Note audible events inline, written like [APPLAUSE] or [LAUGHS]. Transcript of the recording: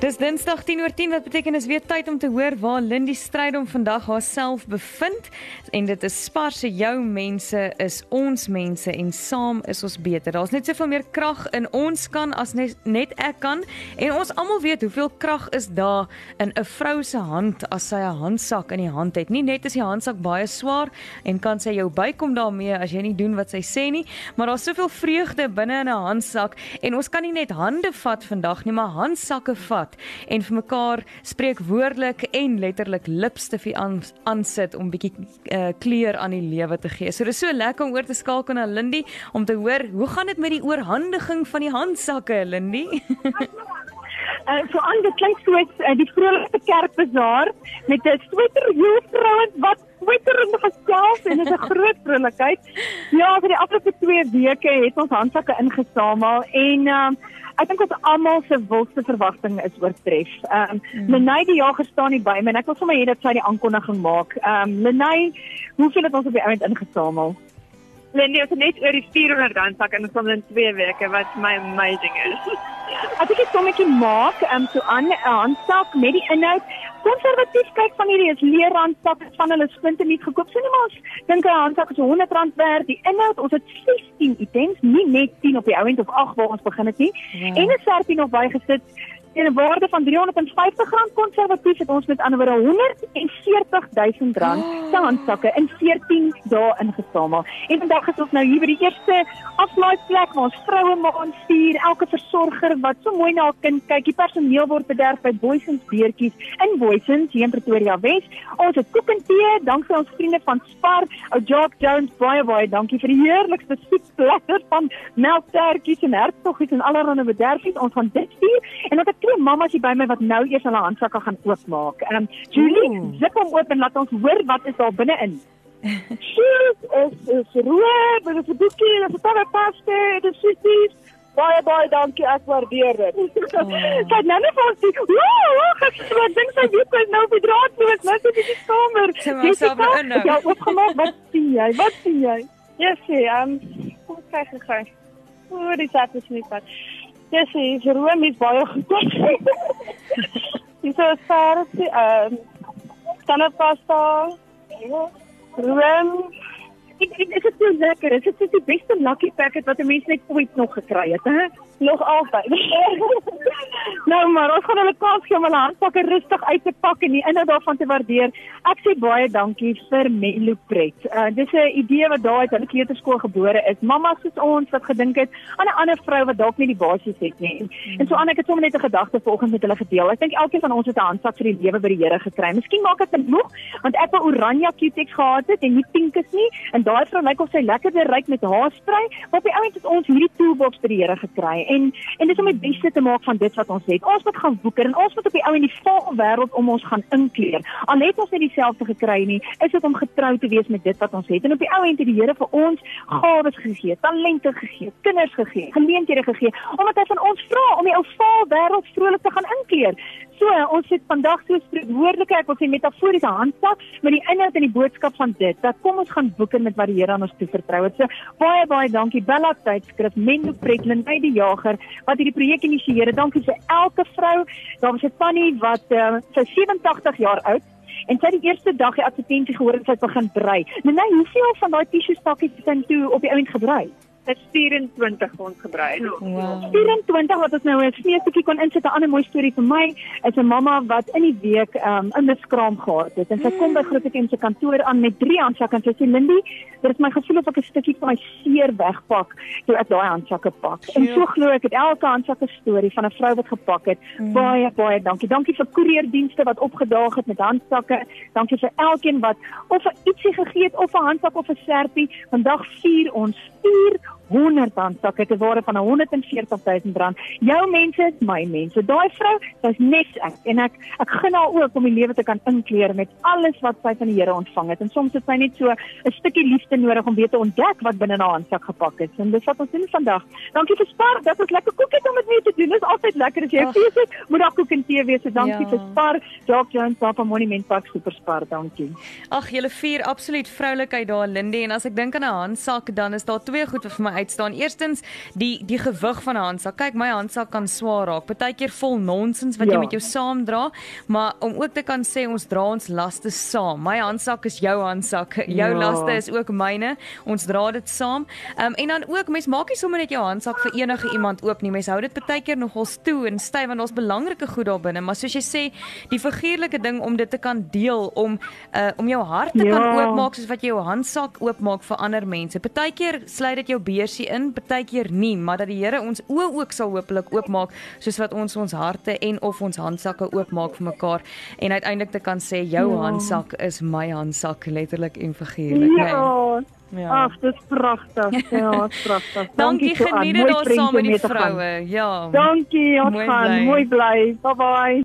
Dis Dinsdag 10 oor 10 wat beteken is weer tyd om te hoor waar Lindy stryd om vandag haarself bevind en dit is sparse jou mense is ons mense en saam is ons beter. Daar's net soveel meer krag in ons kan as net, net ek kan en ons almal weet hoeveel krag is daar in 'n vrou se hand as sy 'n handsak in die hand het. Nie net is die handsak baie swaar en kan sy jou bykom daarmee as jy nie doen wat sy sê nie, maar daar's soveel vreugde binne in 'n handsak en ons kan nie net hande vat vandag nie, maar handsakke vat en vir mekaar spreek woordelik en letterlik lipstifie aan aansit om bietjie uh, kleur aan die lewe te gee. So dis so lekker om oor te skakel na Lindy om te hoor hoe gaan dit met die oorhandiging van die handsakke Lindy? [LAUGHS] Uh, so aan die klein soet uh, die vrolike kerkbazaar met 'n sweter juffrou wat sweter in gesels en dit is 'n [LAUGHS] groot vrolikheid. Ja, vir die afgelope 2 weke het ons handsakke ingesamel en uh, ek dink ons almal se wilste verwagting is oortref. Ehm um, mm. Lenay die jager staan nie by my en ek wil sommer hê dat sy die aankondiging maak. Ehm um, Lenay, hoeveel het ons op die oomblik ingesamel? Lenny het net oor die 400 rand sak en ons kom in 2 weke wat my amazing is. [LAUGHS] Ek het 'n sommetjie maak, ehm um, so aan 'n handsak met die inhoud konservatief kyk van hierdie is leerhandsak van hulle splinte nie gekoop so nie maar ons dink 'n handsak is R100 werd die inhoud ons het 16 items nie net 10 op die ou end of 8 waar ons begin het nie ja. en 'n serpie nog bygesit en 'n waarde van R350 konservatief het ons met ander woorde R140000 se handsakke in 14 dae ingesamel. En vandag is ons nou hier by die eerste aflaaiplek waar ons vroue maand vier. Elke versorger wat so mooi na haar kind kyk, die personeel word bederf by Boysens Beertjies in Boysens hier in Pretoria Wes. Ons het koek en tee, dankie aan ons vriende van Spar, ou Jock Jones baie baie dankie vir die heerlikste soetplatter van melktertjies en hertoggies en allerlei bederfies. Ons gaan dit vier en wat twee mammas hier by my wat nou eers hulle handsakke gaan oopmaak. Ehm um, Julie, Ooh. zip hom oop en laat ons hoor wat is daar binne-in. [LAUGHS] Cheers, is is rooi, dit is 'n boekie, dit is 'n pasta, dit is sweeties. Baie baie dankie, ek waardeer dit. [LAUGHS] Sy nou net vir ons sê, "Ooh, ek sê wat dink sy weet nou op die draad loop, nou sit jy in die kamer." Jy sê maar nou. Ja, opgemaak, wat sien jy? Wat sien jy? Ja, sien, ehm, kom kyk gou. Ooh, dis net nie wat. Sy is room is baie goed. Dis so sterk, ehm tandepasta. Room. Ek ek is dit so lekker. Dit is die beste lucky packet wat 'n mens net ooit nog gekry het, hè? nog altyd. Nou maar ons gaan hulle kans gee om hulle handsakke rustig uit te pak en die inhoud daarvan te waardeer. Ek sê baie dankie vir Melopret. Uh dis 'n idee wat daar uit hulle kleuterskool gebore is. Mamma soos ons wat gedink het aan 'n ander vrou wat dalk nie die basies het nie. En so aan ek het sommer net 'n gedagte vanoggend met hulle gedeel. Ek dink elkeen van ons het 'n handsak vir die lewe by die Here gekry. Miskien maak dit genoeg want ek het 'n oranje Q-tex gehad het en nie pink is nie. En daai vrou lyk of sy lekkerder ryk met haar spray. Maar op die ouend het ons hierdie toolbox by die Here gekry en en dit is om die beste te maak van dit wat ons het. Ons moet gaan woeker en ons moet op die ou en die vol wêreld om ons gaan inkleer. Al het ons nie dieselfde gekry nie, is dit om getrou te wees met dit wat ons het. En op die ou end het die Here vir ons gawes gegee, talente gegee, kinders gegee, geleenthede gegee omdat hy van ons vra om die ou vol wêreld vrolik te gaan inkleer. So, ons het vandag so 'n spreekwoordelike, ek wil sê metaforiese handsak met die inhoud en die boodskap van dit. Dat kom ons gaan woeker met wat die Here aan ons toevertrou het. So, baie baie dankie Bella tydskrif Mendo Pretlin by die jager wat hierdie projek initieer. Dankie vir elke vrou. Daar was 'n tannie wat uh, sy 87 jaar oud en sy het die eerste dag die advertensie gehoor en sy het begin brei. Nou, nou hoeveel van daai tissue stakkies het sy toe op die ouend gebrei? Het 24 ons gebruik. Wow. 24 wat ons nou 'n sneestukkie kon insit. 'n Ander mooi storie vir my is 'n mamma wat in die week um, in 'n skraam gehad het. En sy kom by Grooteken se kantoor aan met drie handsakke en sy sê Lindy, dit is my gevoel of ek 'n stukkie van my seer wegpak toe ek daai handsakke pak. En so glo ek het elke handsakke storie van 'n vrou wat gepak het. Mm. Baie baie dankie. Dankie vir koerierdienste wat opgedaag het met handsakke. Dankie vir elkeen wat of 'n ietsie gegee het of 'n handsak of 'n serpie. Vandag vier ons 4 100 rand sak ek 'n waarde van 140 000 rand. Jou mense is my mense. Daai vrou, sy's net ek en ek ek gun haar ook om die lewe te kan inkleer met alles wat sy van die Here ontvang het. En soms het sy net so 'n stukkie liefde nodig om weer te ontdek wat binne haar handsak gepak is. En dis wat ons doen vandag. Dankie vir Spar, dat ons lekker koekies om dit mee te doen. Dit is altyd lekker as jy fees het. Moet daar koek en tee wees. So dankie ja. vir Spar. Jock Jones van Monument Park Super Spar. Dankie. Ag, julle vier absoluut vroulikheid daar Lindy en as ek dink aan 'n handsak dan is daar twee goed wat vir my uitstaan. Eerstens die die gewig van 'n handsak. Kyk, my handsak kan swaar raak. Partykeer vol nonsens wat ja. jy met jou saam dra, maar om ook te kan sê ons dra ons laste saam. My handsak is jou handsak. Jou ja. laste is ook myne. Ons dra dit saam. Ehm um, en dan ook mens maak nie sommer net jou handsak vir enige iemand oop nie. Mens hou dit partykeer nogals toe en styf want daar's belangrike goed daar binne, maar soos jy sê, die figuurlike ding om dit te kan deel om uh om jou hart te ja. kan oopmaak soos wat jy jou handsak oopmaak vir ander mense. Partykeer sluit dit jou beursie in, partykeer nie, maar dat die Here ons oë ook sal hopelik oopmaak soos wat ons ons harte en of ons handsakke oopmaak vir mekaar en uiteindelik te kan sê jou ja. handsak is my handsak letterlik en figuurlik. Ja. Nee. Ja. Ag, dit is pragtig. Ja, pragtig. [LAUGHS] Dankie, geniet dit daar saam met die vroue. Ja. Dankie, ons gaan mooi bly. Bye bye.